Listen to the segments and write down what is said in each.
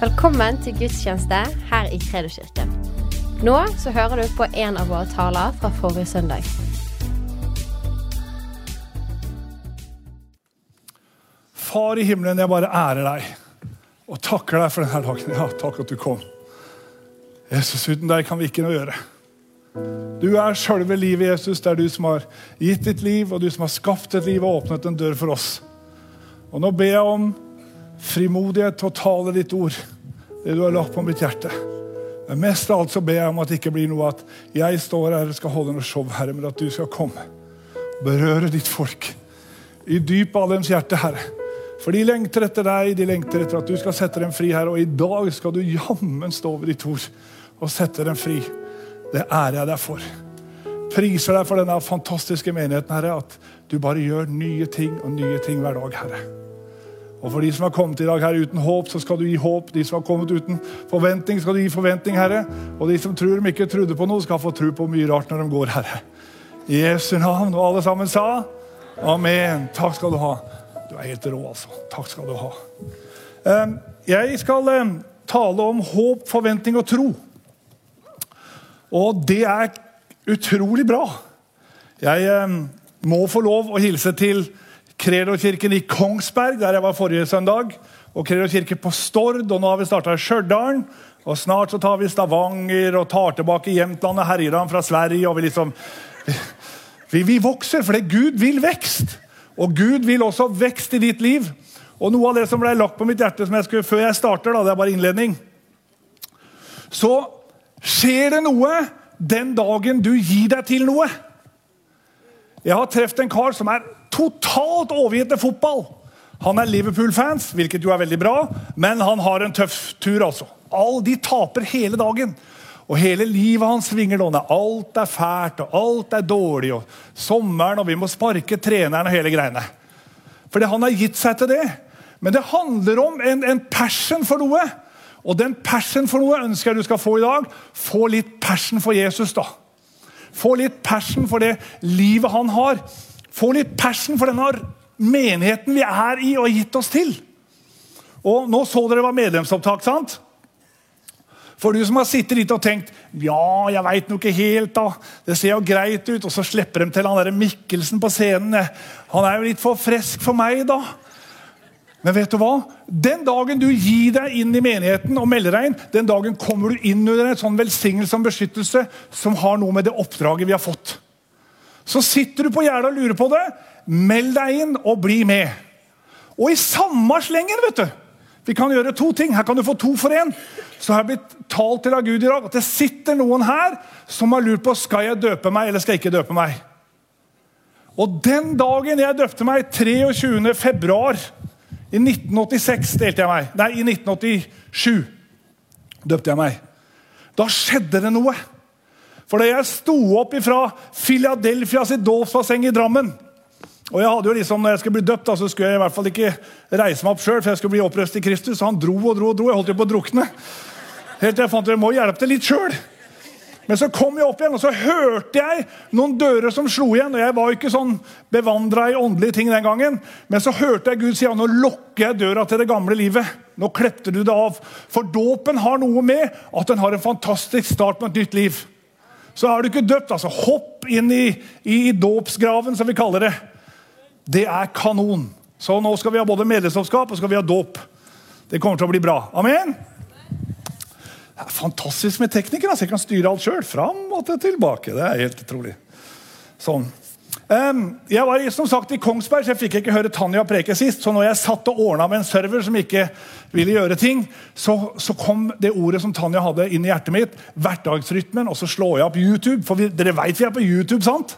Velkommen til gudstjeneste her i Kredoskirken. Nå så hører du på en av våre taler fra forrige søndag. Far i himmelen, jeg bare ærer deg og takker deg for denne dagen. Ja, takk at du kom. Jesus, uten deg kan vi ikke noe gjøre. Du er sjølve livet, Jesus. Det er du som har gitt ditt liv, og du som har skapt et liv og åpnet en dør for oss. Og nå ber jeg om frimodighet til å tale ditt ord, det du har lagt på mitt hjerte. Men mest av alt så ber jeg om at det ikke blir noe at jeg står her og skal holde noe show, Herre, men at du skal komme og berøre ditt folk i dypet av deres hjerte, Herre. For de lengter etter deg, de lengter etter at du skal sette dem fri, Herre. Og i dag skal du jammen stå over ditt ord og sette dem fri. Det ærer jeg deg for. Priser deg for denne fantastiske menigheten, Herre, at du bare gjør nye ting og nye ting hver dag, Herre. Og for de som har kommet i dag her uten håp, så skal du gi håp. De som har kommet uten forventning, skal du gi forventning, Herre. Og de som tror de ikke trodde på noe, skal få tro på mye rart når de går, Herre. I Jesu navn. Og alle sammen sa amen. Takk skal du ha. Du er helt rå, altså. Takk skal du ha. Jeg skal tale om håp, forventning og tro. Og det er utrolig bra. Jeg må få lov å hilse til Kredo-kirken i Kongsberg, der jeg var forrige søndag. Og Kredo-kirke på Stord, og nå har vi starta i Stjørdal. Og snart så tar vi Stavanger og tar tilbake Jämtland og Herjedalen fra Sverige. og vi liksom... Vi, vi vokser fordi Gud vil vekst. Og Gud vil også vekst i ditt liv. Og noe av det som ble lagt på mitt hjerte som jeg skulle, før jeg starter, da, det er bare innledning Så skjer det noe den dagen du gir deg til noe. Jeg har truffet en kar som er totalt overgitt til fotball. Han er Liverpool-fans, hvilket jo er veldig bra, men han har en tøff tur. altså. All, de taper hele dagen. Og hele livet hans svinger nå. Alt er fælt, og alt er dårlig. og Sommeren, og vi må sparke treneren og hele greiene. Fordi han har gitt seg til det. Men det handler om en, en passion for noe. Og den passion for noe ønsker jeg du skal få i dag. Få litt passion for Jesus, da. Få litt passion for det livet han har. Få litt passion for denne menigheten vi er i og har gitt oss til. Og Nå så dere hva medlemsopptak, sant? For du som har sittet litt og tenkt ja, jeg veit nå ikke helt, da. Det ser jo greit ut. Og så slipper de til han der Mikkelsen på scenen. Han er jo litt for frisk for meg, da. Men vet du hva? Den dagen du gir deg inn i menigheten og melder deg inn, den dagen kommer du inn under en sånn velsignelse og beskyttelse som har noe med det oppdraget vi har fått. Så sitter du på gjerdet og lurer på det. Meld deg inn og bli med. Og i samme slengen, vet du Vi kan gjøre to ting. Her kan du få to for én. Så har jeg blitt talt til av Gud i dag at det sitter noen her som har lurt på skal jeg døpe meg eller skal jeg ikke døpe meg. Og den dagen jeg døpte meg, 23. februar i 1986 delte jeg meg. Nei, i 1987 døpte jeg meg. Da skjedde det noe. For da jeg sto opp fra Philadelphia sitt dåpsbasseng i Drammen og jeg hadde jo liksom, når jeg skulle bli døpt, da, så skulle jeg i hvert fall ikke reise meg opp sjøl, for jeg skulle bli opprøst i Kristus. Så han dro og dro og dro. Jeg holdt jo på å drukne. Helt til jeg fant ut jeg må hjelpe til litt sjøl. Men så kom jeg opp igjen, og så hørte jeg noen dører som slo igjen. og Jeg var jo ikke sånn bevandra i åndelige ting den gangen. Men så hørte jeg Gud si ja, nå lukker jeg døra til det gamle livet. Nå klepte du det av. For dåpen har noe med at den har en fantastisk start på et nytt liv. Så er du ikke døpt, altså hopp inn i, i dåpsgraven, som vi kaller det. Det er kanon. Så nå skal vi ha både medlemskap og skal vi ha dåp. Det kommer til å bli bra. Amen? Det er fantastisk med teknikere. Altså. Jeg kan styre alt sjøl. Fram og tilbake. Det er helt utrolig. Sånn. Jeg var som sagt i Kongsberg, så jeg fikk ikke høre Tanja preke sist. Så når jeg satt og ordna med en server som ikke ville gjøre ting, så, så, kom det ordet som Tanja hadde, inn i hjertet mitt. Hverdagsrytmen. Og så slår jeg opp YouTube. For vi, dere veit vi er på YouTube, sant?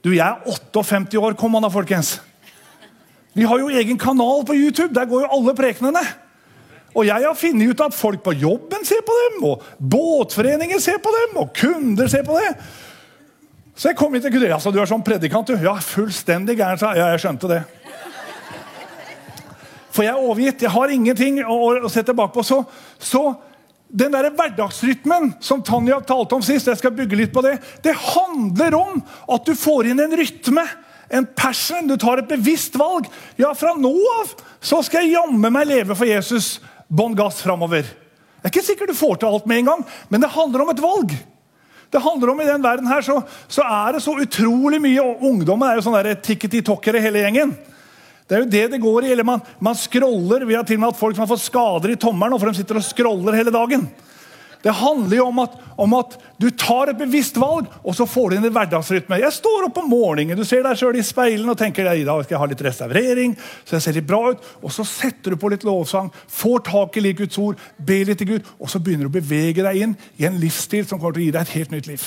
Du, jeg er 58 år, kom an da, folkens. Vi har jo egen kanal på YouTube. Der går jo alle prekenene. Og jeg har funnet ut at folk på jobben ser på dem, og båtforeninger ser på dem, og kunder ser på det. Så jeg kom hit til Gud. Altså, du er sånn predikant, du. Ja, fullstendig gæren, sa Ja, jeg skjønte det. For jeg er overgitt. Jeg har ingenting å, å se tilbake på. Så, så den der hverdagsrytmen som Tanja talte om sist, jeg skal bygge litt på det, det handler om at du får inn en rytme en passion, du tar et bevisst valg. Ja, fra nå av så skal jeg jammen meg leve for Jesus bånn gass framover. Det er ikke sikkert du får til alt med en gang, men det handler om et valg. Det handler om I den verden her så, så er det så utrolig mye og Ungdommen er jo sånn tikketi-tokkere, hele gjengen. Det er jo det det går i. eller Man, man scroller. Vi har til og med hatt folk som har fått skader i tommelen for de sitter og scroller hele dagen. Det handler jo om at, om at, du tar et bevisst valg, og så får du inn en hverdagsrytme. Jeg står opp om morgenen, du ser deg sjøl i speilene og tenker i dag skal jeg ha litt restaurering, så jeg ser litt bra ut. Og så setter du på litt lovsang, får tak i litt Guds ord, ber litt til Gud, og så begynner du å bevege deg inn i en livsstil som kommer til å gi deg et helt nytt liv.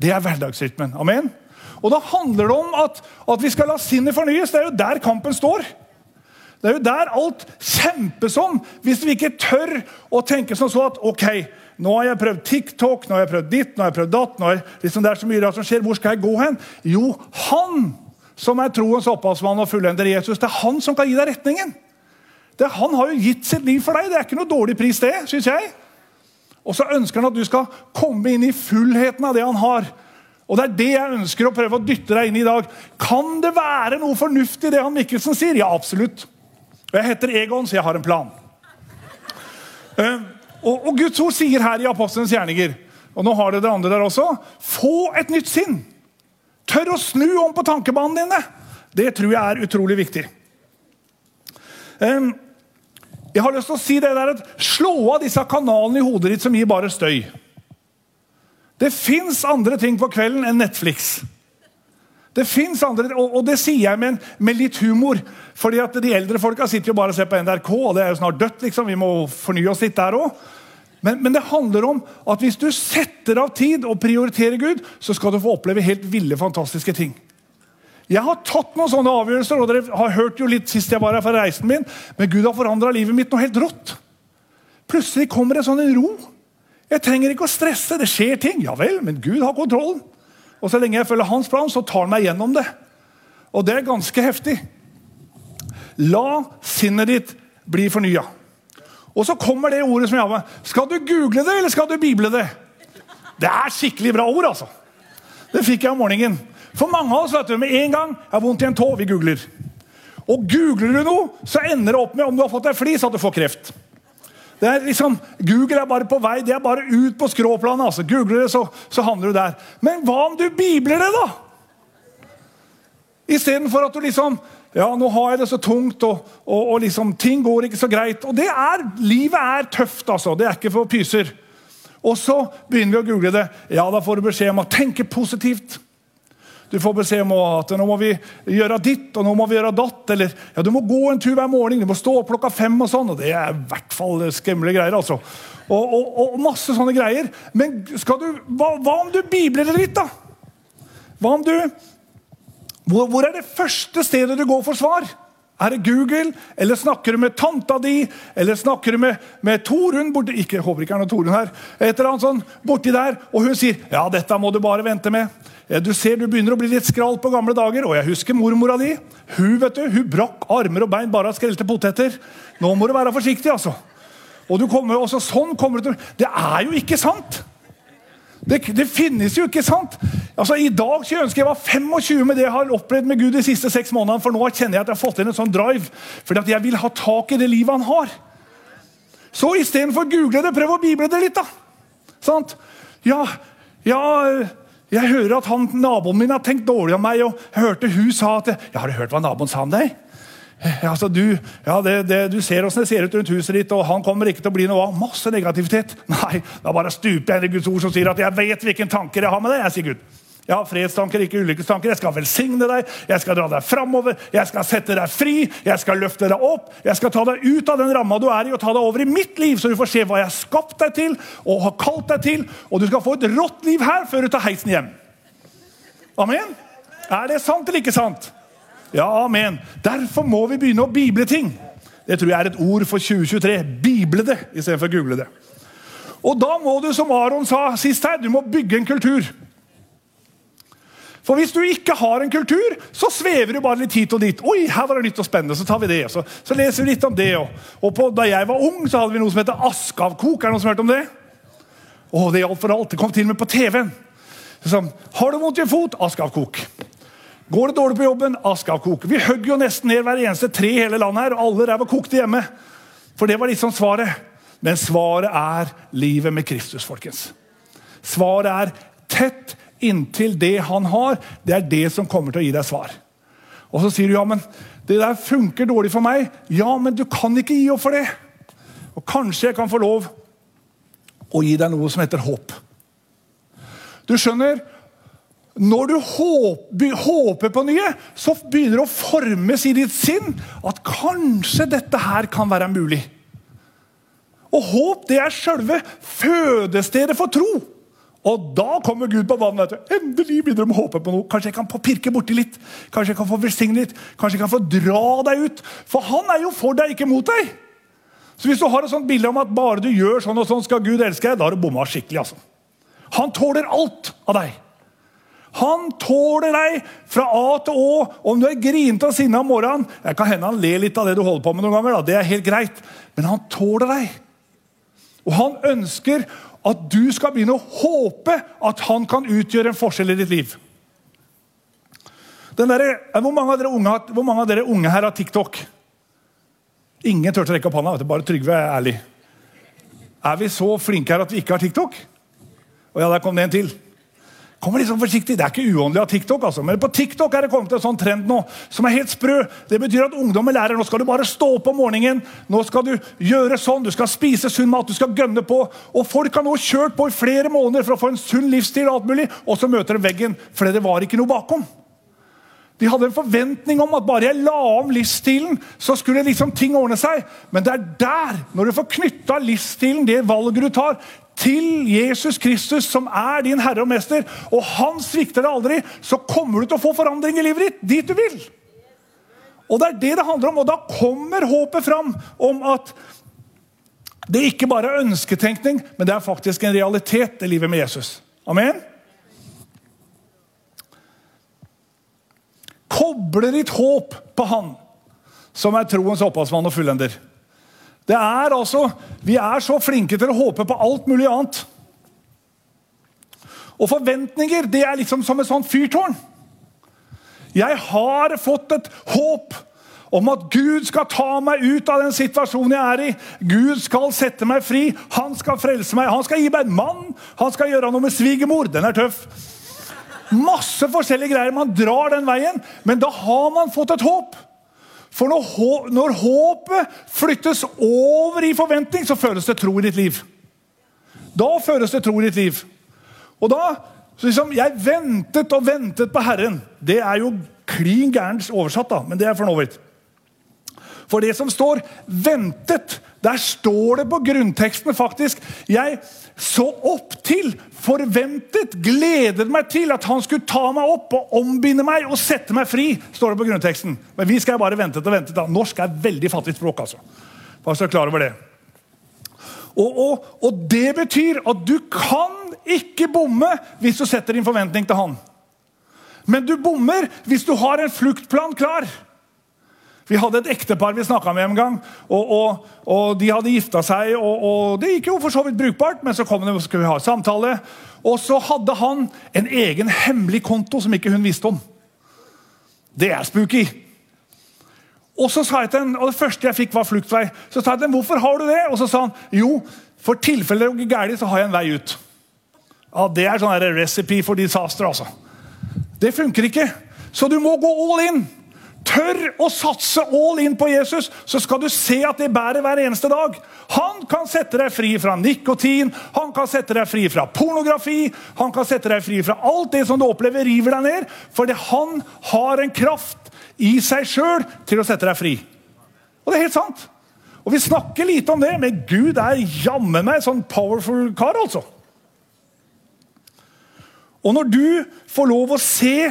Det er hverdagsrytmen. Amen? Og da handler det om at, at vi skal la sinnet fornyes. Det er jo der kampen står. Det er jo der alt kjempes om. Hvis vi ikke tør å tenke sånn så at ok, nå har jeg prøvd TikTok, nå har jeg prøvd ditt, nå har jeg prøvd datt. nå er liksom Det er så mye rart som skjer. Hvor skal jeg gå hen? Jo, han som er troens opphavsmann og fullender Jesus, det er han som kan gi deg retningen. Det, han har jo gitt sitt liv for deg. Det er ikke noe dårlig pris, det, Synes jeg. Og så ønsker han at du skal komme inn i fullheten av det han har. Og Det er det jeg ønsker å prøve å dytte deg inn i i dag. Kan det være noe fornuftig i det han Mikkelsen sier? Ja, absolutt. Og Jeg heter Egon, så jeg har en plan. Uh, og, og, Guds ord sier her i Apostelens gjerninger, og nå har det det andre der også, få et nytt sinn. Tør å snu om på tankebanene dine. Det tror jeg er utrolig viktig. Um, jeg har lyst til å si det der at Slå av disse kanalene i hodet ditt som gir bare støy. Det fins andre ting på kvelden enn Netflix. Det fins andre, og, det sier jeg med, med, litt humor. fordi at De eldre folka sitter jo bare og ser på NRK, og det er jo snart dødt. liksom, Vi må fornye oss litt der òg. Men, men, det handler om at hvis du setter av tid og prioriterer Gud, så skal du få oppleve helt ville, fantastiske ting. Jeg har tatt noen sånne avgjørelser, og dere har hørt jo litt sist jeg var her fra reisen min, men Gud har forandra livet mitt noe helt rått. Plutselig kommer det sånn en ro. Jeg trenger ikke å stresse. Det skjer ting. Ja vel, men Gud har kontrollen. Og så lenge jeg følger hans plan, så tar han meg gjennom det. Og det er ganske heftig. La sinnet ditt bli fornya. Og så kommer det ordet som jeg har med. Skal du google det, eller skal du bible det? Det er skikkelig bra ord, altså. Det fikk jeg om morgenen. For mange av oss vet du, med en gang har vondt i en tå, vi googler. Og googler du noe, så ender det opp med om du har fått deg flis, at du får kreft. Det er liksom, Google er bare på vei, det er bare ut på skråplanet. altså. Googler det, så, så havner du der. Men hva om du bibler det, da? Istedenfor at du liksom ja, nå har jeg det så tungt, og, og, og, liksom, ting går ikke så greit. Og det er, Livet er tøft, altså. Det er ikke for pyser. Og så begynner vi å google det. Ja, Da får du beskjed om å tenke positivt. Du får beskjed om at nå må vi gjøre ditt og nå må vi gjøre datt. Eller ja, du må gå en tur hver morgen, du må stå opp klokka fem. og sånn, og Det er i hvert fall skremmelige greier. altså. Og, og, og, masse sånne greier. Men skal du, hva, hva om du bibler det litt, da? Hva om du hvor, hvor, er det første stedet du går for svar? Er det Google, eller snakker du med tanta di, eller snakker du med, med Torunn borti, ikke, håper ikke er noe Torunn her, et eller annet sånn, borti der, og hun sier ja, dette må du bare vente med. Du ser du begynner å bli litt skral på gamle dager, og jeg husker mormora di. Hun vet du, hun brakk armer og bein bare av skrelte poteter. Nå må du være forsiktig, altså. Og du kommer, også sånn kommer du til Det er jo ikke sant! Det, det, finnes jo ikke, sant? Altså, I dag skulle jeg ønske jeg var 25 med det jeg har opplevd med Gud de siste seks månedene. For nå kjenner jeg at jeg har fått inn en sånn drive. Fordi at jeg vil ha tak i det livet han har. Så istedenfor å google det, prøv å bible det litt, da. Sant? Ja, ja jeg hører at han, naboen min har tenkt dårlig om meg. og jeg hørte hun sa at, ja, Har du hørt hva naboen sa om deg? Altså, du, ja, det, det, du ser åssen det ser ut rundt huset ditt, og han kommer ikke til å bli noe av. Masse negativitet. Nei, da bare stuper jeg inn i Guds ord som sier at jeg vet hvilke tanker jeg har med deg. Jeg sier Gud. Jeg har fredstanker, ikke ulykkestanker. Jeg skal velsigne deg, jeg skal dra deg framover, jeg skal sette deg fri, jeg skal løfte deg opp. Jeg skal ta deg ut av den ramma du er i, og ta deg over i mitt liv, så du får se hva jeg har skapt deg til og har kalt deg til. Og du skal få et rått liv her før du tar heisen hjem. Amen? Er det sant eller ikke sant? Ja, amen. Derfor må vi begynne å bible ting. Det tror jeg er et ord for 2023. Bible det istedenfor google det. Og da må du, som Aron sa sist her, du må bygge en kultur. For hvis du ikke har en kultur, så svever du bare litt hit og dit. Oi, her var det nytt og spennende, Så tar vi det. Så, så leser vi litt om det. Og, og på, da jeg var ung, så hadde vi noe som heter Askavkok. Er det noen som har hørt om det? Å, det gjaldt for alt. Det kom til og med på TV-en. Sånn, har du vondt i en fot? Askavkok. Går det dårlig på jobben? Askavkok. Vi hogg jo nesten ned hver eneste tre i hele landet her, og alle ræva kokte hjemme. For det var liksom svaret. Men svaret er livet med Kristus, folkens. Svaret er tett inntil det han har. Det er det som kommer til å gi deg svar. Og så sier du ja, men det der funker dårlig for meg. Ja, men du kan ikke gi opp for det. Og kanskje jeg kan få lov å gi deg noe som heter håp. Du skjønner, når du håper, på nye, så begynner det å formes i ditt sinn at kanskje dette her kan være mulig. Og håp det er selve fødestedet for tro. Og da kommer Gud på banen. vet du. Endelig begynner de å håpe på noe. Kanskje jeg kan pirke borti litt. Kanskje jeg kan få velsigne litt. Kanskje jeg kan få dra deg ut. For han er jo for deg, ikke mot deg. Så hvis du har et sånt bilde om at bare du gjør sånn og sånn, skal Gud elske deg, da har du bomma skikkelig. altså. Han tåler alt av deg. Han tåler deg fra A til Å. Om du er grinete og sinna om morgenen Jeg kan hende han ler litt av det du holder på med noen ganger. da, det er helt greit. Men han tåler deg. Og han ønsker at du skal begynne å håpe at han kan utgjøre en forskjell i ditt liv. Der, hvor, mange unge, hvor, mange av dere unge her har TikTok? Ingen turte å rekke opp hånda. Bare Trygve er ærlig. Er vi så flinke her at vi ikke har TikTok? Og ja, der kom det en til kommer sånn forsiktig. Det er ikke uåndelig av TikTok, altså. men på TikTok er det kommet en sånn trend nå som er helt sprø. Det betyr at ungdommer lærer nå skal du bare stå opp om morgenen. Nå skal du gjøre sånn, du skal spise sunn mat, du skal gønne på. Og Folk har nå kjørt på i flere måneder for å få en sunn livsstil, og alt mulig, og så møter de veggen fordi det var ikke noe bakom. De hadde en forventning om at bare jeg la om livsstilen, så skulle liksom ting ordne seg. Men det er der, når du får knytta livsstilen, det valget du tar, til Jesus Kristus, som er din herre og mester, og han svikter deg aldri, så kommer du til å få forandring i livet ditt dit du vil. Og Det er det det handler om, og da kommer håpet fram om at det ikke bare er ønsketenkning, men det er faktisk en realitet, i livet med Jesus. Amen? Koble ditt håp på Han som er troens opphavsmann og fullender. Det er altså, Vi er så flinke til å håpe på alt mulig annet. Og forventninger det er liksom som et sånt fyrtårn. Jeg har fått et håp om at Gud skal ta meg ut av den situasjonen jeg er i. Gud skal sette meg fri. Han skal frelse meg. Han skal gi meg en mann. Han skal gjøre noe med svigermor. Den er tøff. Masse forskjellige greier. Man drar den veien, men da har man fått et håp. For når, når, håpet flyttes over i forventning, så føles det tro i ditt liv. Da føles det tro i ditt liv. Og da så liksom, Jeg ventet og ventet på Herren. Det er jo klin gærent oversatt, da, men det er for nå vidt. For det som står 'ventet', der står det på grunnteksten faktisk 'Jeg så opp til, forventet, gledet meg til at han skulle ta meg opp og ombinde meg og sette meg fri', står det på grunnteksten. Men vi skal bare vente og vente. da. Norsk er veldig fattig språk, altså. Bare så klar over det. Og, og, og det betyr at du kan ikke bomme hvis du setter din forventning til han. Men du bommer hvis du har en fluktplan klar. Vi hadde et ektepar vi snakka med en gang. og, og, og De hadde gifta seg, og, og, det gikk jo for så vidt brukbart. Men så kom det, skulle vi ha samtale, og så hadde han en egen hemmelig konto som ikke hun visste om. Det er spooky. Og så sa jeg til henne, og Det første jeg fikk, var fluktvei. Så sa jeg til henne, hvorfor har du det? Og så sa han jo, for tilfelle det går galt, så har jeg en vei ut. Ja, Det er sånn recipe for disaster, altså. Det funker ikke. Så du må gå all in tør å satse all in på Jesus, så skal du se at det bærer hver eneste dag. Han kan sette deg fri fra nikotin, han kan sette deg fri fra pornografi, han kan sette deg fri fra alt det som du opplever river deg ned, fordi han har en kraft i seg sjøl til å sette deg fri. Og det er helt sant. Og Vi snakker lite om det, men Gud er jammen meg sånn powerful kar, altså. Og når du får lov å se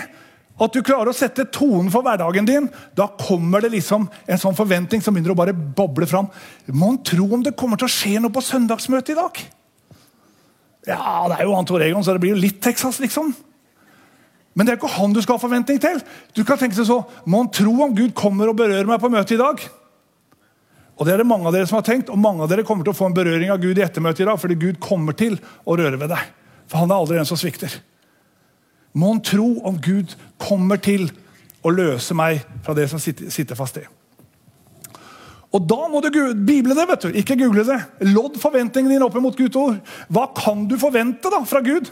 at du klarer å sette tonen for hverdagen din. Da kommer det liksom en sånn forventning som begynner å bare boble fram. Mon tro om det kommer til å skje noe på søndagsmøtet i dag? Ja, det er jo han Tor Egon, så det blir jo litt Texas, liksom. Men det er ikke han du skal ha forventning til. Du kan tenke seg så, Mon tro om Gud kommer og berører meg på møtet i dag? Og Det er det mange av dere som har tenkt, og mange av dere kommer til å få en berøring av Gud i ettermøtet i dag, fordi Gud kommer til å røre ved deg. For han er aldri den som svikter. Mon tro om Gud kommer til å løse meg fra det som sitter fast i. Og da må du bible det, vet du. ikke google det. Lodd forventningene dine opp mot Guds ord. Hva kan du forvente da fra Gud?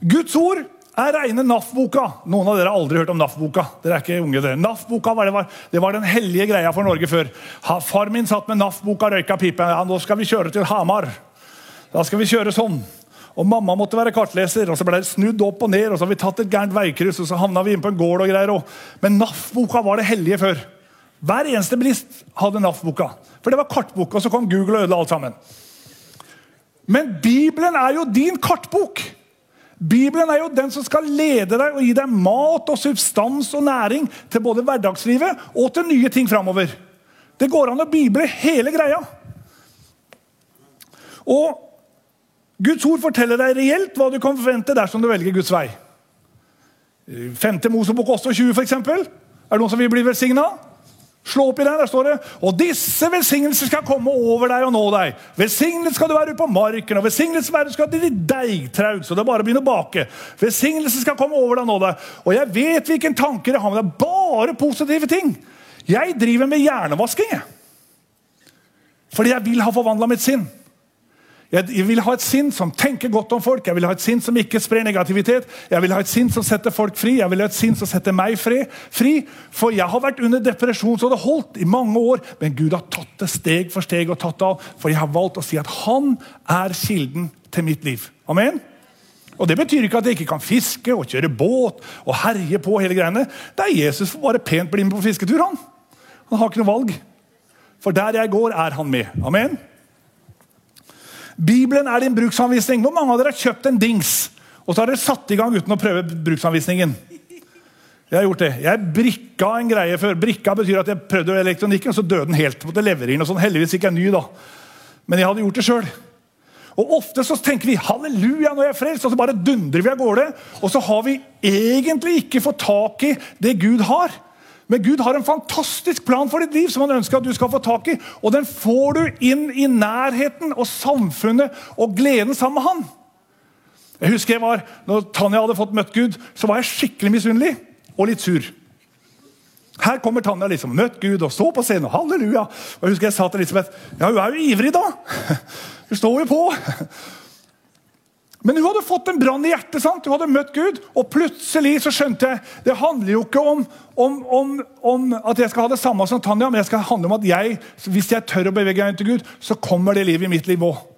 Guds ord er reine NAF-boka. Noen av dere har aldri hørt om NAF-boka. Dere er ikke unge. NAF-boka var, det var den hellige greia for Norge før. Far min satt med NAF-boka og røyka pipe. Ja, nå skal vi kjøre til Hamar. Da skal vi kjøre sånn. Og Mamma måtte være kartleser, og så ble det snudd opp og ned. og Så har vi tatt et gærent veikryss, og så havna vi inn på en gård og greier. Men NAF-boka var det hellige før. Hver eneste bilist hadde NAF-boka. For det var kartboka, og så kom Google og ødela alt sammen. Men Bibelen er jo din kartbok. Bibelen er jo den som skal lede deg og gi deg mat og substans og næring til både hverdagslivet og til nye ting framover. Det går an å bible hele greia. Og Guds ord forteller deg reelt hva du kan forvente dersom du velger Guds vei. 5. Mosebok 28, f.eks. Er det noen som vil bli velsigna? Slå opp i den, der står det Og disse velsignelser skal komme over deg og nå deg. Velsignet skal du være ute på marken, og velsignet skal du være til ditt deigtraug, så det er bare å begynne å bake. Velsignelse skal komme over deg og nå deg. Og jeg vet hvilken tanker jeg har med deg. Bare positive ting. Jeg driver med hjernevasking, jeg. Fordi jeg vil ha forvandla mitt sinn. Jeg vil ha et sinn som tenker godt om folk, jeg vil ha et sinn som ikke sprer negativitet. Jeg vil ha et sinn som setter folk fri, jeg vil ha et sinn som setter meg fri. for jeg har vært under depresjon så det holdt i mange år, men Gud har tatt det steg for steg og tatt det av. For jeg har valgt å si at han er kilden til mitt liv. Amen? Og Det betyr ikke at jeg ikke kan fiske og kjøre båt og herje på. hele greiene. Det er Jesus som bare pent blir med på fisketur. Han Han har ikke noe valg. For der jeg går, er han med. Amen? Bibelen er din bruksanvisning. Hvor mange av dere har kjøpt en dings og så har dere satt i gang uten å prøve bruksanvisningen? Jeg har gjort det. Jeg brikka en greie før. Brikka betyr at jeg prøvde elektronikken, og så døde den helt. Måtte levere inn og sånn. Heldigvis ikke en ny, da. Men jeg hadde gjort det sjøl. Og Ofte så tenker vi halleluja, jeg er frelst, og så bare dundrer vi av gårde. Og så har vi egentlig ikke fått tak i det Gud har. Men Gud har en fantastisk plan for ditt liv som han ønsker at du skal få tak i. Og den får du inn i nærheten og samfunnet og gleden sammen med han. Jeg husker jeg var, når Tanja hadde fått møtt Gud, så var jeg skikkelig misunnelig og litt sur. Her kommer Tanja liksom, møtt Gud og så på scenen. Halleluja! Og jeg husker jeg sa til Elisabeth ja, hun er jo ivrig, da. Hun står jo på. Men hun hadde fått en brann i hjertet. sant? Hun hadde møtt Gud, og plutselig så skjønte jeg det handler jo ikke om, om, om, om at jeg skal ha det samme som Tanja, men det skal handle om at jeg, hvis jeg tør å bevege meg inn til Gud, så kommer det livet i mitt liv òg.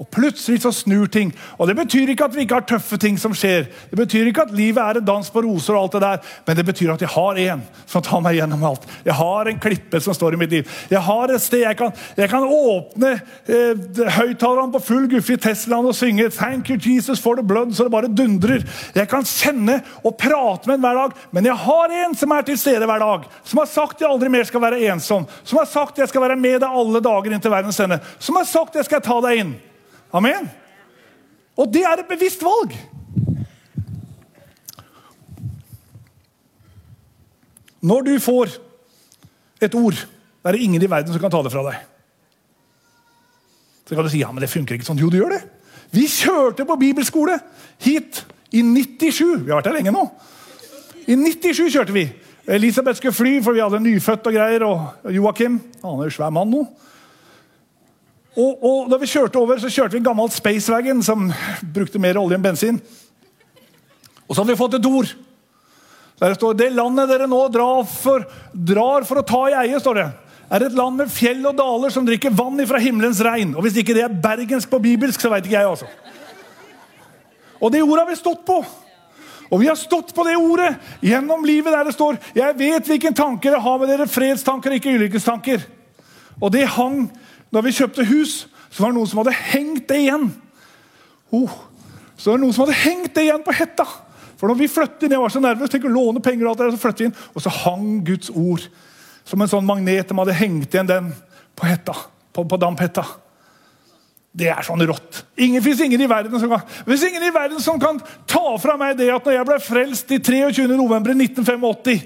Og plutselig så snur ting. Og Det betyr ikke at vi ikke har tøffe ting som skjer. Det betyr ikke at livet er en dans på roser, og alt det der, men det betyr at jeg har en som tar meg gjennom alt. Jeg har en klippe som står i mitt liv. Jeg har et sted jeg kan, jeg kan åpne eh, høyttalerne på full guffe i Teslaen og synge 'Thank you Jesus for the blood', så det bare dundrer. Jeg kan kjenne og prate med en hver dag, men jeg har en som er til stede hver dag. Som har sagt jeg aldri mer skal være ensom. Som har sagt jeg skal være med deg alle dager inntil verdens ende. Som har sagt jeg skal ta deg inn. Amen. Og det er et bevisst valg. Når du får et ord, er det ingen i verden som kan ta det fra deg. Så kan du si ja, men det funker ikke sånn. Jo, det gjør det. Vi kjørte på bibelskole hit i 97. Vi har vært her lenge nå. I 97 kjørte vi. Elisabeth skulle fly, for vi hadde nyfødt og greier. Og Joakim han er jo svær mann nå. Og, og, da vi kjørte over, så kjørte vi en gammel Spacewagon som brukte mer olje enn bensin. Og så hadde vi fått et ord. Der det står det landet dere nå drar for, drar for å ta i eie, står det, er et land med fjell og daler som drikker vann ifra himmelens regn. Og Hvis ikke det er bergensk på bibelsk, så veit ikke jeg. altså. Og det ordet har vi stått på. Og vi har stått på det ordet gjennom livet der det står 'Jeg vet hvilken tanker jeg har med dere, fredstanker, ikke ulykkestanker'. Og det hang da vi kjøpte hus, så var det noen som hadde hengt det igjen. Oh, så var det noen som hadde hengt det igjen på hetta. For når vi flyttet inn, Jeg var så nervøs, tenkte å låne penger, og alt det, så flyttet vi inn, og så hang Guds ord som en sånn magnet. De hadde hengt igjen den på hetta, på, på damphetta. Det er sånn rått. Ingen, ingen i verden som kan Hvis ingen i verden som kan ta fra meg det at når jeg ble frelst i 23.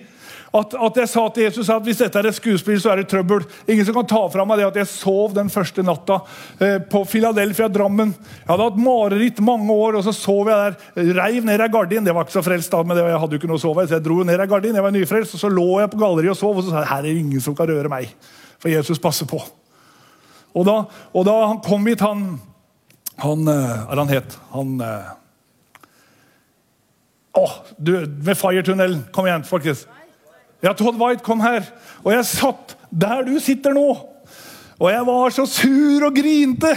november 1985 At, at jeg sa til Jesus at hvis dette er et skuespill, så er det trøbbel. Ingen som kan ta fra meg det at jeg sov den første natta eh, på Philadelphia, Drammen. Jeg hadde hatt mareritt mange år, og så sov jeg der. Reiv ned ei gardin. Det var ikke så frelst da, men det, jeg hadde jo ikke noe å sove i, så jeg dro ned ei gardin. Jeg var nyfrelst, og så lå jeg på galleriet og sov, og så sa jeg her er det ingen som kan røre meg. For Jesus passer på. Og da, og da han kom hit, han Han eh, er han het? Han eh, Å, du, med Fire-tunnelen. Kom igjen, folkens. Ja, Todd White kom her. Og jeg satt der du sitter nå. Og jeg var så sur og grinte,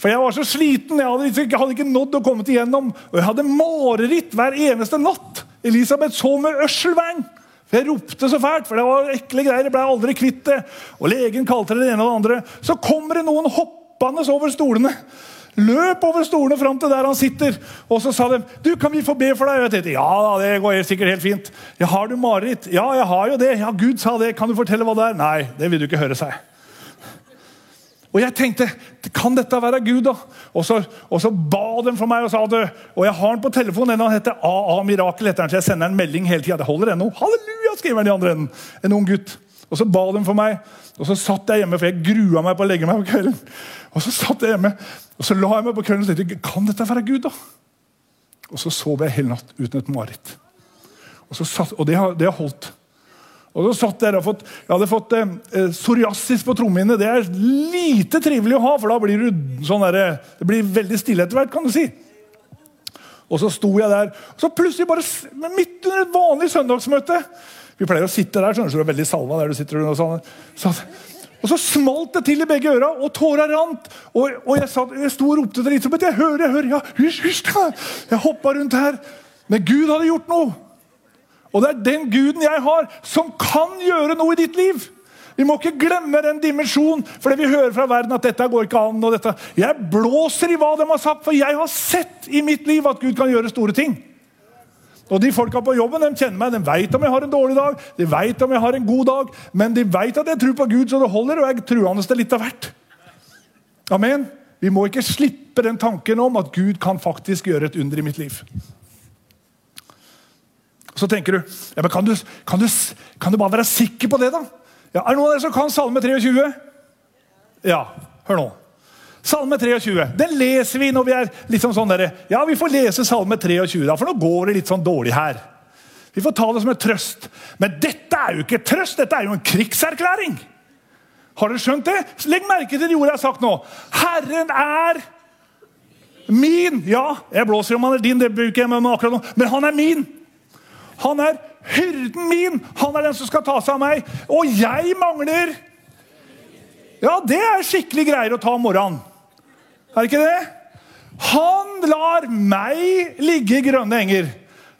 for jeg var så sliten. Jeg hadde, liksom ikke, hadde ikke nådd å komme igjennom. Og jeg hadde mareritt hver eneste natt. Elisabeth så med ørselvern. For Jeg ropte så fælt, for det var ekle greier. Jeg ble aldri kvitt det. Og legen kalte det det ene og det andre. Så kommer det noen hoppende over stolene. Løp over stolene fram til der han sitter. Og så sa de du, kan vi få be for deg. Jeg tenkte, ja, det går sikkert helt fint. Ja, har du mareritt? Ja, jeg har jo det. Ja, Gud sa det. Kan du fortelle hva det er? Nei, det vil du ikke høre, seg. Og jeg tenkte kan dette være Gud, da? Og så, og så ba de for meg og sa det. Og jeg har den på telefonen. Han heter AA Mirakel. han, så Jeg sender en melding hele tida. Det holder ennå. Halleluja, skriver han i andre enden. En ung gutt. Og så ba de for meg, og så satt jeg hjemme, for jeg grua meg på å legge meg på kvelden. Og så satt jeg hjemme, og så la jeg meg på kvelden og tenkte kan dette være Gud. da? Og så sov jeg hele natt uten et mareritt. Og, satt, og det har, det har holdt. Og så satt Jeg, og fått, jeg hadde fått eh, psoriasis på trommehinnene. Det er lite trivelig å ha, for da blir du sånn der, det blir veldig stille etter hvert. kan du si. Og så sto jeg der, og så plutselig bare midt under et vanlig søndagsmøte Vi pleier å sitte der, skjønner du, du er veldig salva der du sitter. Og, sånn, så, og så smalt det til i begge øra, og tåra rant. Og, og jeg, satt, jeg sto og ropte til Elisabeth. Jeg hører, jeg hører. ja, hysj, hysj. Jeg hoppa rundt her. Men Gud hadde gjort noe. Og det er den guden jeg har, som kan gjøre noe i ditt liv. Vi må ikke glemme den dimensjonen, for det vi hører fra verden at dette går ikke an. og. Jeg blåser i hva de har sagt, for jeg har sett i mitt liv at Gud kan gjøre store ting. Og De folka på jobben de kjenner meg, de vet om jeg har en dårlig dag, de vet om jeg har en god dag, men de vet at jeg tror på Gud så det holder, og jeg tror til litt av hvert. Amen. Vi må ikke slippe den tanken om at Gud kan faktisk gjøre et under i mitt liv. Så tenker du ja, kan du, kan du, kan du bare være sikker på det, da? Ja, er det noen av dere som kan Salme 23? Ja, hør nå. Salme 23 den leser vi når vi er litt sånn, der, Ja, vi får lese Salme 23, da, for nå går det litt sånn dårlig her. Vi får ta det som en trøst. Men dette er jo ikke trøst, dette er jo en krigserklæring. Har dere skjønt det? Legg merke til det ordet jeg har sagt nå. Herren er min. Ja, jeg blåser om han er din, det bruker jeg med akkurat nå, men han er min. Han er hyrden min! Han er den som skal ta seg av meg. Og jeg mangler Ja, det er skikkelig greier å ta om morgenen. Er det ikke det? Han lar meg ligge i grønne enger.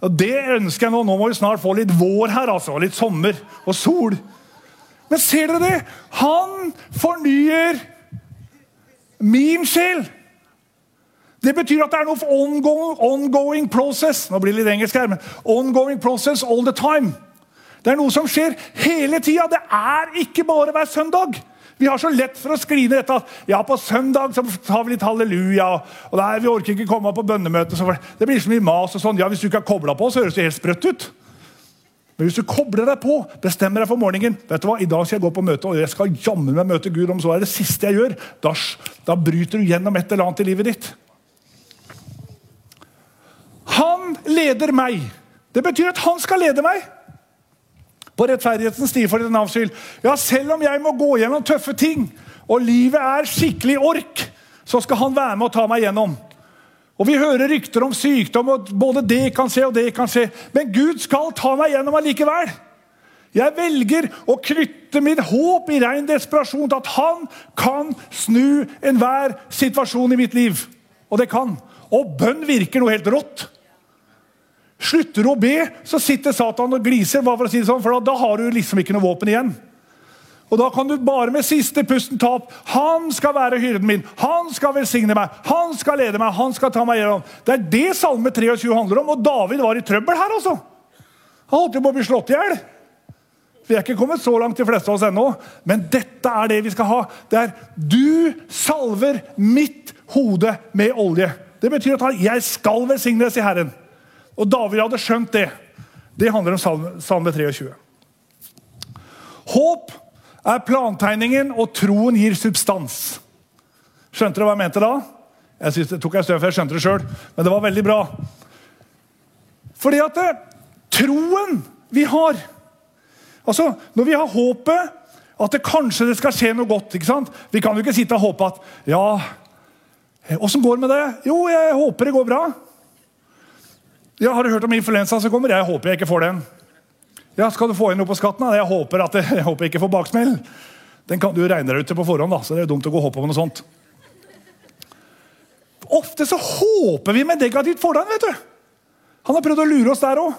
Og Det ønsker jeg nå. Nå må vi snart få litt vår her, altså. Litt sommer og sol. Men ser dere det? Han fornyer min sjel. Det betyr at det er noe ongoing, ongoing process Nå blir det litt engelsk her, men ongoing process all the time. Det er noe som skjer hele tida. Det er ikke bare hver søndag. Vi har så lett for å skline dette ja, på søndag så tar vi litt halleluja. og nei, Vi orker ikke komme på bønnemøte. Det blir så mye mas. og sånn. Ja, Hvis du ikke har kobla på, så høres det helt sprøtt ut. Men hvis du kobler deg på, bestemmer deg for morgenen vet du hva, I dag skal jeg gå på møte, og jeg skal jammen meg møte Gud. om så er det siste jeg gjør, Da, da bryter du gjennom et eller annet i livet ditt. Han leder meg. Det betyr at han skal lede meg. På rettferdighetens sti for ditt navns skyld. Ja, selv om jeg må gå gjennom tøffe ting, og livet er skikkelig ork, så skal han være med og ta meg gjennom. Og Vi hører rykter om sykdom, og både det kan skje og det kan skje. Men Gud skal ta meg gjennom allikevel. Jeg velger å knytte mitt håp i ren desperasjon til at han kan snu enhver situasjon i mitt liv. Og det kan. Og bønn virker noe helt rått. Slutter du å be, så sitter Satan og gliser, bare for, å si det sånn, for da, har du liksom ikke noe våpen igjen. Og Da kan du bare med siste pusten ta opp Han skal være hyrden min, han skal velsigne meg, han skal lede meg, han skal ta meg gjennom. Det er det Salme 23 handler om, og David var i trøbbel her. altså. Han holdt jo på å bli slått i hjel. Vi er ikke kommet så langt, de fleste av oss ennå, men dette er det vi skal ha. Det er du salver mitt hode med olje. Det betyr at jeg skal velsignes i Herren. Og David hadde skjønt det. Det handler om salme, salme 23. Håp er plantegningen, og troen gir substans. Skjønte dere hva jeg mente da? Jeg synes, det tok en stund før jeg skjønte det sjøl, men det var veldig bra. Fordi at det, troen vi har Altså, Når vi har håpet at det kanskje det skal skje noe godt ikke sant? Vi kan jo ikke sitte og håpe at Ja, åssen går det med det? Jo, jeg håper det går bra. Ja, Har du hørt om influensa som kommer? Jeg håper jeg ikke får den. Ja, Skal du få inn noe på skatten? Jeg håper at jeg, jeg håper jeg ikke får baksmell. Den kan du regne deg ut til på forhånd, da, så det er dumt å gå og håpe på noe sånt. Ofte så håper vi med negativt fortegn. vet du. Han har prøvd å lure oss der òg.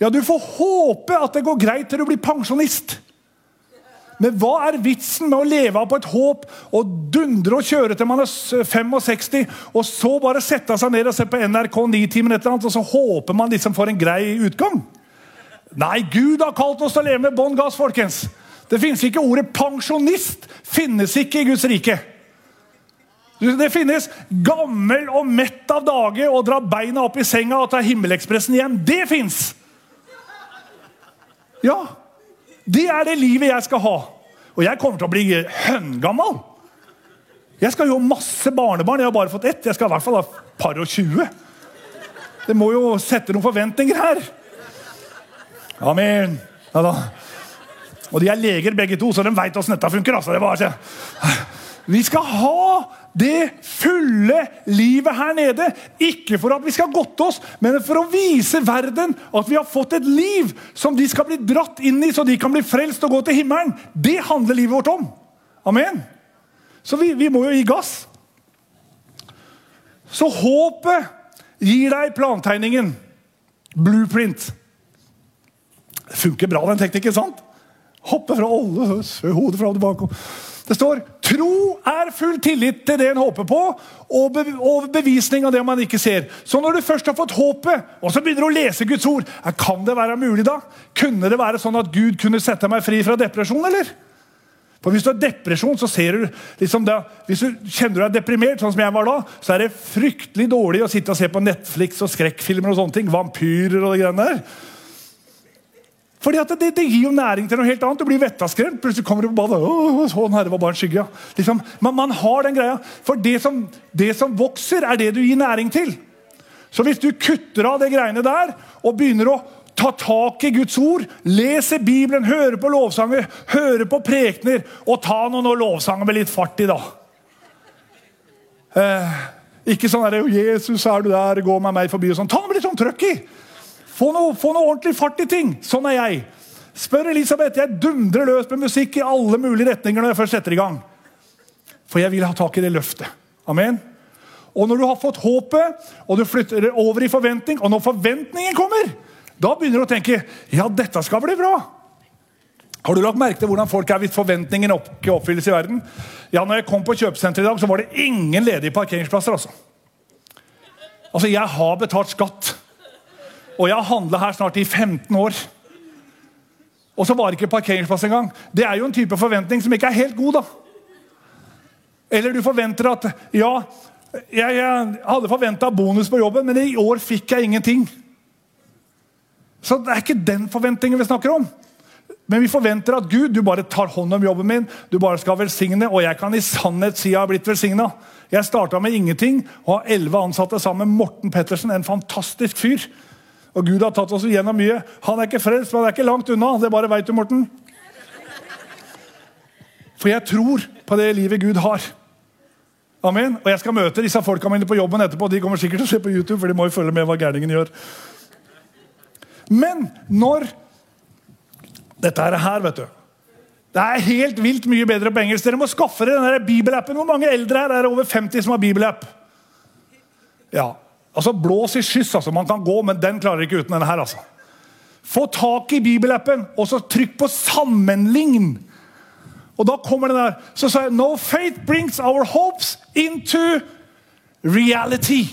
Ja, du får håpe at det går greit til du blir pensjonist. Men hva er vitsen med å leve av på et håp og dundre og kjøre til man er 65, og så bare sette seg ned og se på NRK Nitimen, et eller annet, og så håper man liksom får en grei utgang? Nei, Gud har kalt oss til å leve med bånn gass, folkens. Det finnes ikke Ordet pensjonist finnes ikke i Guds rike. Det finnes gammel og mett av dage og dra beina opp i senga og ta Himmelekspressen hjem. Det fins! Ja, det er det livet jeg skal ha. Og jeg kommer til å bli høngammal. Jeg skal jo ha masse barnebarn. Jeg har bare fått ett. Jeg skal i hvert fall ha par og tjue. Det må jo sette noen forventninger her. Amen. Ja da. Og de er leger begge to, så de veit åssen dette funker. Altså. Det bare, vi skal ha det fulle livet her nede. Ikke for at vi skal godte oss, men for å vise verden at vi har fått et liv som de skal bli dratt inn i, så de kan bli frelst og gå til himmelen. Det handler livet vårt om. Amen. Så vi, vi må jo gi gass. Så håpet gir deg plantegningen. Blueprint. Det funker bra, den teknikken, sant? Hoppe fra alle, hodet fra tilbake. Det står tro er full tillit til det en håper på, og, be bevisning av det man ikke ser. Så når du først har fått håpet, og så begynner du å lese Guds ord, kan det være mulig da? Kunne det være sånn at Gud kunne sette meg fri fra depresjon, eller? For Hvis du har depresjon, så ser du liksom det, Hvis du kjenner du deg deprimert, sånn som jeg var da, så er det fryktelig dårlig å sitte og se på Netflix og skrekkfilmer og sånne ting. Vampyrer og det greiene der. Fordi det, det, gir jo næring til noe helt annet. Du blir vettaskremt. Plutselig kommer du på badet. Åh, sånn her, det var bare en skygge. Liksom, man, man, har den greia. For det som, det som, vokser, er det du gir næring til. Så hvis du kutter av de greiene der og begynner å ta tak i Guds ord, lese Bibelen, høre på lovsanger, høre på prekener og ta noen lovsanger med litt fart i, da. Eh, ikke sånn herre 'Jesus, er du der? Gå med meg forbi.' og sånn. Ta med litt sånn trøkk i! Få noe, få noe ordentlig fart i ting. Sånn er jeg. Spør Elisabeth. Jeg dundrer løs med musikk i alle mulige retninger når jeg først setter i gang. For jeg vil ha tak i det løftet. Amen. Og når du har fått håpet, og du flytter det over i forventning, og når forventningen kommer, da begynner du å tenke ja, dette skal bli bra. Har du lagt merke til hvordan folk er hvis forventningen ikke oppfylles i verden? Ja, når jeg kom på kjøpesenteret i dag, så var det ingen ledige parkeringsplasser. altså. Altså, Jeg har betalt skatt. Og jeg har handla her snart i 15 år. Og så var det ikke parkeringsplass engang. Det er jo en type forventning som ikke er helt god, da. Eller du forventer at Ja, jeg, jeg hadde forventa bonus på jobben, men i år fikk jeg ingenting. Så det er ikke den forventningen vi snakker om. Men vi forventer at Gud du bare tar hånd om jobben min, du bare skal velsigne. Og jeg kan i sannhet si jeg har blitt velsigna. Jeg starta med ingenting og har elleve ansatte sammen med Morten Pettersen, en fantastisk fyr. Og Gud har tatt oss igjennom mye. Han er ikke frelst, men han er ikke langt unna. Det bare veit du, Morten. For jeg tror på det livet Gud har. Amen. Og jeg skal møte disse folka mine på jobben etterpå. De kommer sikkert til å se på YouTube, for de må jo følge med hva gærningen gjør. Men når Dette er her, vet du. Det er helt vilt mye bedre på engelsk. Dere må skaffe dere den bibelappen. Hvor mange eldre er det over 50 som har bibelapp? Ja, Altså, Blås i skyss, altså. Man kan gå, men den klarer ikke uten denne her. altså. Få tak i bibelappen, og så trykk på 'sammenlign'. Og da kommer den der. Så sa jeg No faith brings our hopes into reality.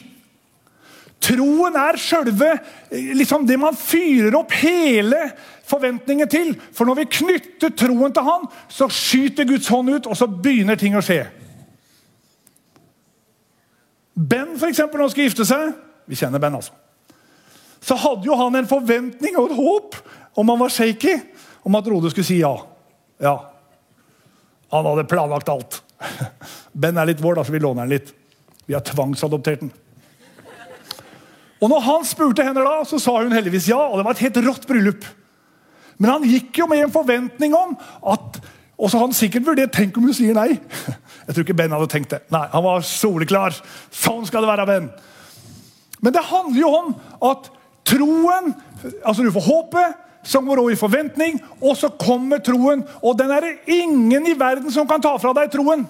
Troen er sjølve liksom det man fyrer opp hele forventningen til. For når vi knytter troen til Han, så skyter Guds hånd ut, og så begynner ting å skje. Ben, eksempel, når han skulle gifte seg Vi kjenner Ben, altså. Så hadde jo han en forventning og et håp om han var shaky, om at Rode skulle si ja. Ja. Han hadde planlagt alt. Ben er litt vår, da, så vi låner den litt. Vi har tvangsadoptert den. Og når han spurte henne, da, så sa hun heldigvis ja. Og det var et helt rått bryllup. Men han gikk jo med en forventning om at Og så har han sikkert vurdert Tenk om hun sier nei. Jeg tror ikke Ben hadde tenkt det. Nei, Han var soleklar. Sånn skal det være, Ben. Men det handler jo om at troen altså Du får håpet, som går over i forventning, og så kommer troen. Og den er det ingen i verden som kan ta fra deg troen.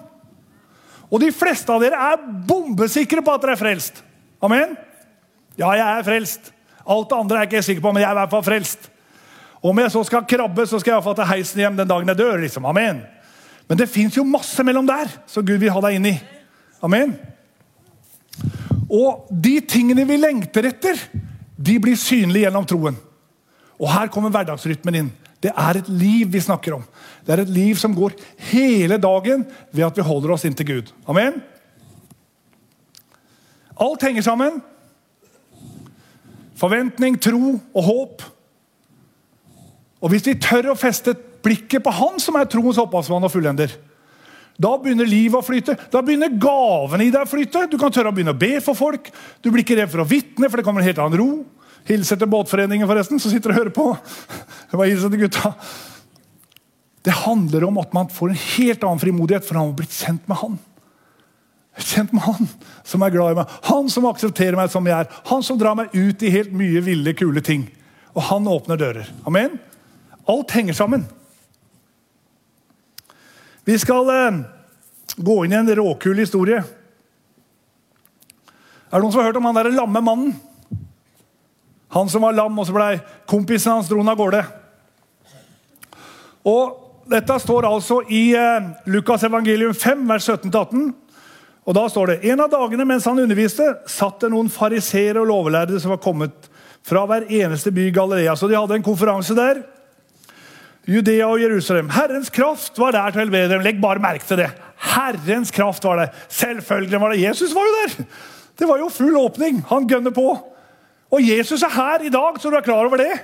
Og de fleste av dere er bombesikre på at dere er frelst. Amen? Ja, jeg er frelst. Alt det andre er jeg ikke sikker på, men jeg er i hvert fall frelst. Om jeg så skal krabbe, så skal jeg iallfall ta heisen hjem den dagen jeg dør. liksom. Amen. Men det fins jo masse mellom der, som Gud vil ha deg inn i. Amen. Og de tingene vi lengter etter, de blir synlige gjennom troen. Og her kommer hverdagsrytmen inn. Det er et liv vi snakker om. Det er et liv som går hele dagen ved at vi holder oss inntil Gud. Amen. Alt henger sammen. Forventning, tro og håp. Og Hvis vi tør å feste blikket på Han som er troens opphavsmann og fullender, da begynner livet å flyte. Da begynner gavene i deg å flyte. Du kan tørre å begynne å be for folk. Du blir ikke redd for å vitne, for det kommer en helt annen ro. Hilser til Båtforeningen, forresten, som sitter og hører på. Hilse til gutta. Det handler om at man får en helt annen frimodighet, for han har blitt kjent med han. Kjent med han som er glad i meg, han som aksepterer meg som jeg er. Han som drar meg ut i helt mye ville, kule ting. Og han åpner dører. Amen? Alt henger sammen. Vi skal eh, gå inn i en råkul historie. Er det noen som har hørt om han der lamme mannen? Han som var lam, og så blei kompisen hans dro av gårde. Og Dette står altså i eh, Lukas evangelium 5, vers 17-18. Og Da står det en av dagene mens han underviste, satt det noen fariseere og lovlærde som var kommet fra hver eneste by i Galilea. Så de hadde en konferanse der. Judea og Jerusalem. Herrens kraft var der til å helbrede dem. Legg bare merke til det. Herrens kraft var det. Selvfølgelig var det. Jesus var jo der! Det var jo full åpning. Han gønner på. Og Jesus er her i dag, så du er klar over det.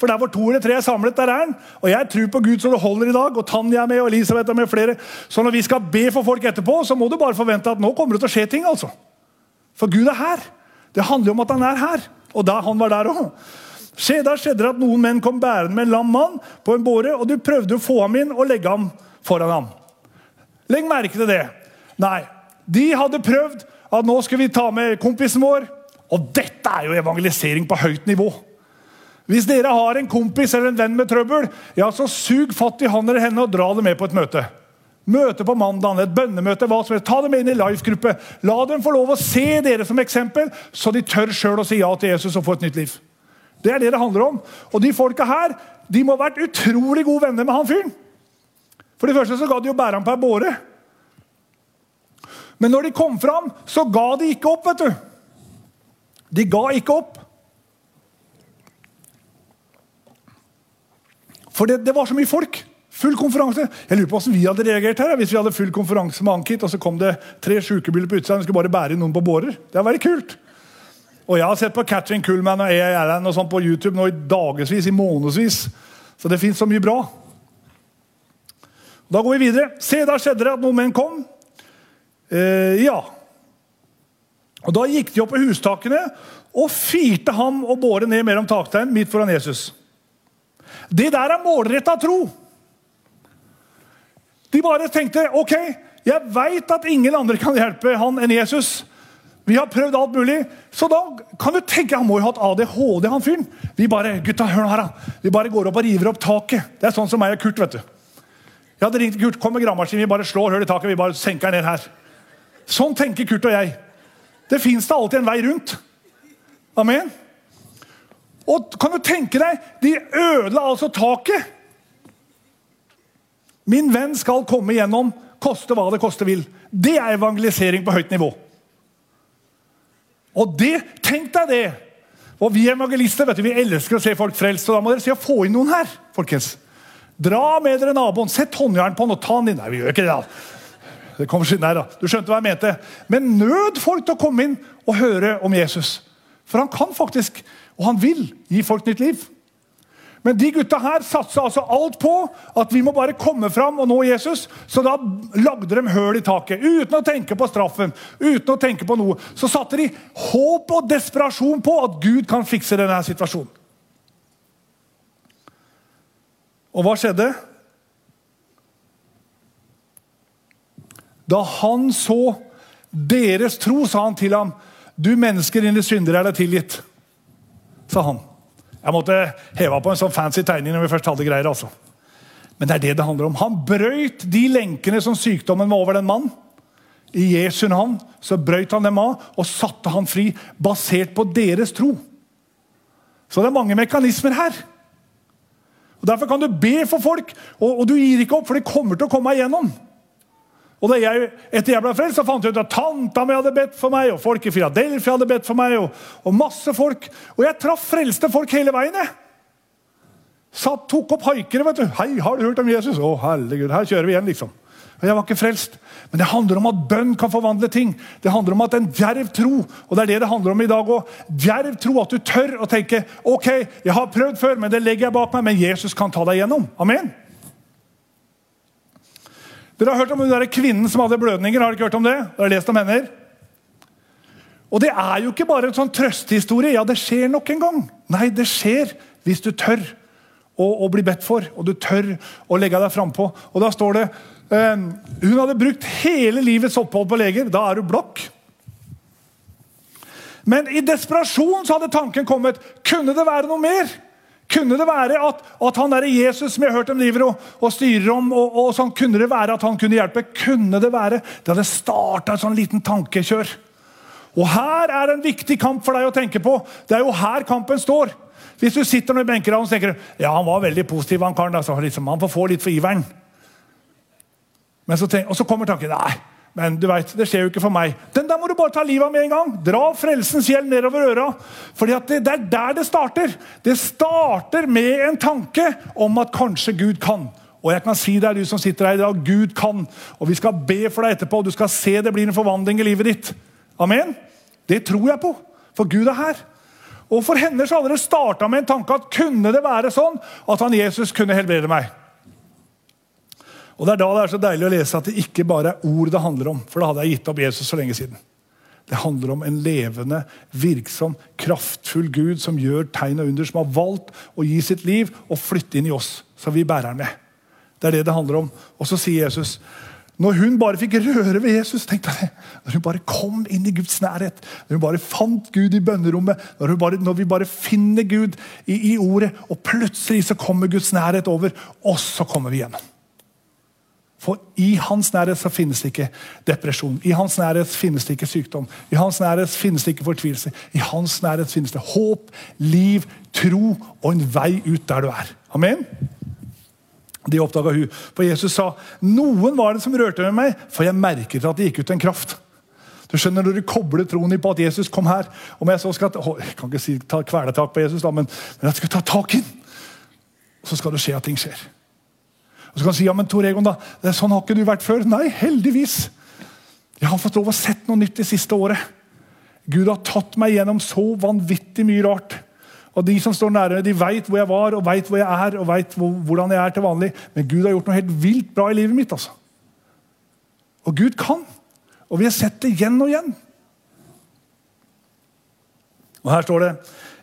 For der hvor to eller tre er samlet, der er han. Og jeg tror på Gud så det holder i dag. Og Tanja er med, og Elisabeth er med, flere. Så når vi skal be for folk etterpå, så må du bare forvente at nå kommer det til å skje ting. altså. For Gud er her. Det handler om at han er her. Og da han var der òg. Se, der skjedde det at noen menn kom bærende med en lam mann på en båre, og du prøvde å få ham inn og legge ham foran ham. Legg merke til det. Nei, de hadde prøvd at nå skal vi ta med kompisen vår. Og dette er jo evangelisering på høyt nivå. Hvis dere har en kompis eller en venn med trøbbel, ja, så sug fatt i han eller henne og dra det med på et møte. Møte på mandag, et bønnemøte, hva som helst. Ta dem inn i life-gruppe. La dem få lov å se dere som eksempel, så de tør sjøl å si ja til Jesus og få et nytt liv. Det er det det handler om. Og de folka her de må ha vært utrolig gode venner med han fyren. For det første så ga de jo bære ham på ei båre. Men når de kom fram, så ga de ikke opp, vet du. De ga ikke opp. For det, det, var så mye folk. Full konferanse. Jeg lurer på hvordan vi hadde reagert her hvis vi hadde full konferanse med Ankit, og så kom det tre sjukebiler på utsida og skulle bare bære noen på bårer. Det hadde vært kult. Og jeg har sett på Katrin Kullman og EIRN og sånt på YouTube nå i dagevis, i månedsvis. Så det fins så mye bra. Da går vi videre. Se, da skjedde det at noen menn kom. Eh, ja. Og Da gikk de opp på hustakene og firte ham og båret ned mellom taktegn midt foran Jesus. Det der er målretta tro. De bare tenkte ok, jeg veit at ingen andre kan hjelpe han enn Jesus. Vi har prøvd alt mulig. Så da kan du tenke, Han må jo ha hatt ADHD, han fyren. Vi bare gutta, hør nå her da. Vi bare går opp og river opp taket. Det er sånn som meg og Kurt. vet du. Jeg hadde ringt Kurt, kom med gravemaskin, vi bare slår hull i taket. vi bare senker ned her. Sånn tenker Kurt og jeg. Det fins da alltid en vei rundt. Amen. Og kan du tenke deg, De ødela altså taket. Min venn skal komme gjennom, koste hva det koste vil. Det er evangelisering på høyt nivå. Og det, Tenk deg det! Og Vi evangelister vet du, vi elsker å se folk frelst, og da må dere si å få inn noen her. folkens. Dra med dere naboen, sett håndjern på han og ta han inn. Nei, vi gjør ikke det da. Det kommer siden her, da, Du skjønte hva jeg mente. Men nød folk til å komme inn og høre om Jesus. For han kan faktisk og han vil gi folk nytt liv. Men de gutta her satsa altså alt på at vi må bare komme fram og nå Jesus. Så da lagde de høl i taket uten å tenke på straffen. uten å tenke på noe. Så satte de håp og desperasjon på at Gud kan fikse denne situasjonen. Og hva skjedde? Da han så deres tro, sa han til ham, 'Du mennesker, dine syndere er deg tilgitt', sa han. Jeg måtte heve på en sånn fancy tegning når vi først hadde greier. altså. Men det er det det handler om. Han brøyt de lenkene som sykdommen var over den mannen. I Jesu navn så brøyt han dem av og satte han fri, basert på deres tro. Så det er mange mekanismer her. Og Derfor kan du be for folk, og, og du gir ikke opp, for de kommer til å komme igjennom. Og da jeg, Etter jeg ble frelst, så fant jeg ut at tanta mi hadde bedt for meg, og folk i Philadelphia hadde bedt for meg, og, og masse folk. Og jeg traff frelste folk hele veien. jeg. Satt, tok opp haikere. vet du. 'Hei, har du hørt om Jesus?' 'Å, herregud, her kjører vi igjen', liksom. Men Jeg var ikke frelst. Men det handler om at bønn kan forvandle ting. Det handler om at en djerv tro, og det er det det handler om i dag òg. Djerv tro, at du tør å tenke 'Ok, jeg har prøvd før, men det legger jeg bak meg', men Jesus kan ta deg gjennom. Amen. Dere har hørt om den der kvinnen som hadde blødninger? har dere ikke hørt om det? Dere har lest om henne? Og det er jo ikke bare en sånn trøstehistorie. Ja, det skjer nok en gang. Nei, det skjer hvis du tør å, å bli bedt for, og du tør å legge deg frampå. Og da står det eh, Hun hadde brukt hele livets opphold på leger. Da er du blokk. Men i desperasjon så hadde tanken kommet kunne det være noe mer. Kunne det være at, at han der Jesus som jeg har hørt om driver og, og styrer om, og, og, sånn, kunne det være at han kunne hjelpe? Kunne det være? Det hadde starta et sånn liten tankekjør. Og her er det en viktig kamp for deg å tenke på. Det er jo her kampen står. Hvis du sitter med benkeraden og tenker ja, han var veldig positiv, han karen. Altså, liksom, han får få litt for iveren. Men så tenk, og så kommer tanken nei, men du vet, det skjer jo ikke for meg. Den der må du bare ta livet av med en gang. Dra frelsens gjeld nedover øra. Fordi det, det er der det starter. Det starter med en tanke om at kanskje Gud kan. Og jeg kan si det er du som sitter her i dag, Gud kan. Og vi skal be for deg etterpå, og du skal se det blir en forvandling i livet ditt. Amen? Det tror jeg på, for Gud er her. Og For henne så hadde det starta med en tanke at kunne det være sånn at han Jesus kunne helbrede meg. Og Det er da det er så deilig å lese at det ikke bare er ord det handler om. For da hadde jeg gitt opp Jesus så lenge siden. Det handler om en levende, virksom, kraftfull Gud som gjør tegn og under, som har valgt å gi sitt liv og flytte inn i oss, så vi bærer den med. Det er det det handler om. Og så sier Jesus når hun bare fikk røre ved Jesus, tenkte jeg, når hun bare kom inn i Guds nærhet, når hun bare fant Gud i bønnerommet, når, bare, når vi bare finner Gud i, i, ordet, og plutselig så kommer Guds nærhet over, og så kommer vi gjennom. For i hans nærhet så finnes det ikke depresjon, i hans nærhet finnes det ikke sykdom, i hans nærhet finnes det ikke fortvilelse. I hans nærhet finnes det håp, liv, tro og en vei ut der du er. Amen? Det oppdaga hun. For Jesus sa noen var det som rørte med meg, for jeg merket at det gikk ut en kraft. Du skjønner Når du kobler troen din på at Jesus kom her om Jeg så skal ta, jeg kan ikke si ta kvelertak på Jesus, da, men, men jeg skal ta tak i den. Så skal det skje at ting skjer. Og Så kan du si ja, men Tor Egon, da, er sånn har ikke du vært før. Nei, heldigvis. Jeg har fått lov å sett noe nytt det siste året. Gud har tatt meg gjennom så vanvittig mye rart. Og de som står nære, de veit hvor jeg var, og veit hvor jeg er, og veit hvordan jeg er til vanlig. Men Gud har gjort noe helt vilt bra i livet mitt. altså. Og Gud kan. Og vi har sett det igjen og igjen. Og Her står det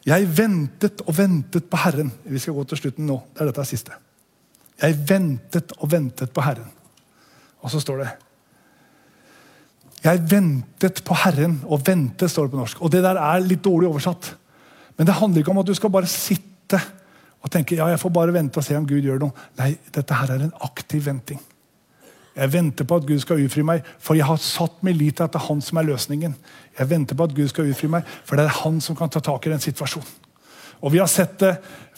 Jeg ventet og ventet på Herren. Vi skal gå til slutten nå. Det er dette siste. Jeg ventet og ventet på Herren. Og så står det Jeg ventet på Herren, og vente står det på norsk. Og Det der er litt dårlig oversatt. Men det handler ikke om at du skal bare sitte og tenke ja, jeg får bare vente og se om Gud gjør noe. Nei, dette her er en aktiv venting. Jeg venter på at Gud skal utfri meg, for jeg har satt min lit til at det er han som er løsningen. Jeg venter på at Gud skal utfri meg, for det er han som kan ta tak i den situasjonen. Og vi har sett det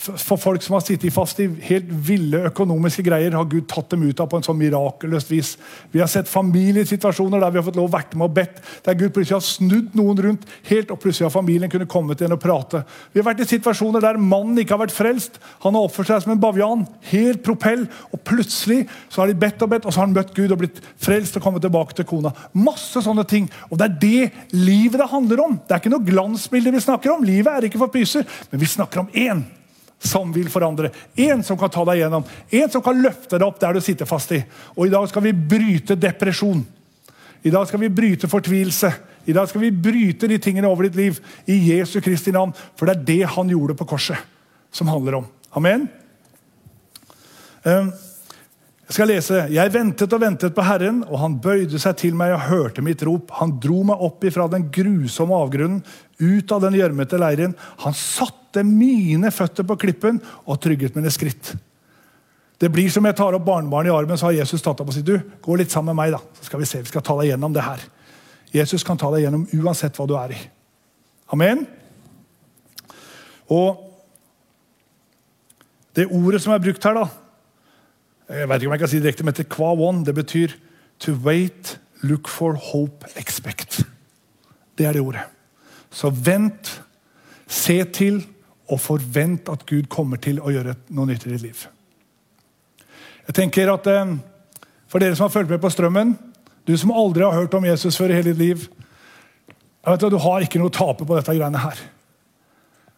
for folk som har sittet fast i helt ville økonomiske greier, har Gud tatt dem ut av på en sånn mirakuløst vis. Vi har sett familiesituasjoner der vi har fått lov å være med og bedt, der Gud plutselig har snudd noen rundt, helt og plutselig har familien kunnet komme til en og prate. Vi har vært i situasjoner der mannen ikke har vært frelst. Han har oppført seg som en bavian, helt propell, og plutselig så har de bedt og bedt, og så har han møtt Gud og blitt frelst og kommet tilbake til kona. Masse sånne ting. Og det er det livet det handler om. Det er ikke noe glansbilde vi snakker om. Livet er ikke for pyser, men vi snakker om én som vil forandre. En som kan ta deg gjennom. En som kan løfte deg opp der du sitter fast i. Og i dag skal vi bryte depresjon. I dag skal vi bryte fortvilelse. I dag skal vi bryte de tingene over ditt liv i Jesu Kristi navn. For det er det han gjorde på korset, som handler om. Amen. Um, jeg skal lese. Jeg ventet og ventet på Herren, og han bøyde seg til meg og hørte mitt rop. Han dro meg opp ifra den grusomme avgrunnen, ut av den gjørmete leiren. Han satte mine føtter på klippen og trygget mine skritt. Det blir som jeg tar opp barnebarnet i armen, så har Jesus tatt opp og sier du, gå litt sammen med meg. da, så skal Vi se, vi skal ta deg gjennom det her. Jesus kan ta deg gjennom uansett hva du er i. Amen. Og det ordet som er brukt her, da, jeg vet ikke om jeg kan si direkte, men til qua one, det betyr to wait, look for, hope, expect. Det er det ordet. Så vent, se til og forvent at Gud kommer til å gjøre noe nytt i ditt liv. Jeg tenker at eh, For dere som har fulgt med på strømmen, du som aldri har hørt om Jesus før i hele ditt liv jeg at Du har ikke noe å tape på dette greiene her.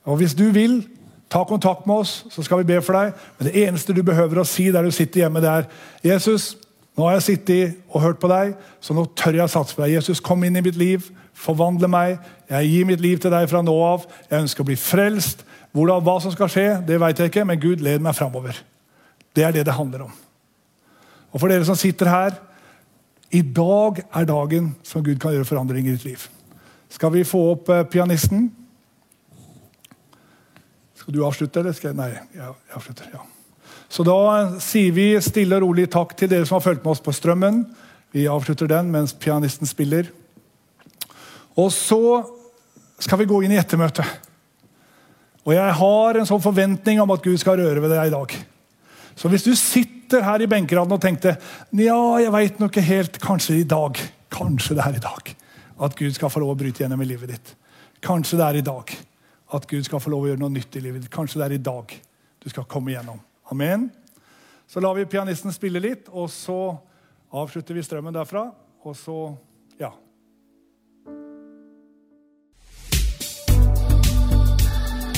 Og Hvis du vil, ta kontakt med oss, så skal vi be for deg. Men det eneste du behøver å si der du sitter hjemme, det er Jesus, nå har jeg sittet og hørt på deg, så nå tør jeg å satse på deg. Jesus, kom inn i mitt liv. Forvandle meg. Jeg gir mitt liv til deg fra nå av. Jeg ønsker å bli frelst. Hvordan, hva som skal skje, det vet jeg ikke, men Gud led meg framover. Det er det det handler om. Og for dere som sitter her, i dag er dagen som Gud kan gjøre forandring i ditt liv. Skal vi få opp eh, pianisten? Skal du avslutte, eller skal jeg Nei, jeg avslutter. ja. Så da sier vi stille og rolig takk til dere som har fulgt med oss på Strømmen. Vi avslutter den mens pianisten spiller. Og så skal vi gå inn i ettermøtet. Og jeg har en sånn forventning om at Gud skal røre ved deg i dag. Så hvis du sitter her i benkeraden og tenkte ja, jeg veit nok ikke helt, kanskje i dag, kanskje det er i dag at Gud skal få lov å bryte gjennom i livet ditt. Kanskje det er i dag at Gud skal få lov å gjøre noe nytt i livet ditt. Kanskje det er i dag du skal komme igjennom. Amen. Så lar vi pianisten spille litt, og så avslutter vi strømmen derfra. Og så ja.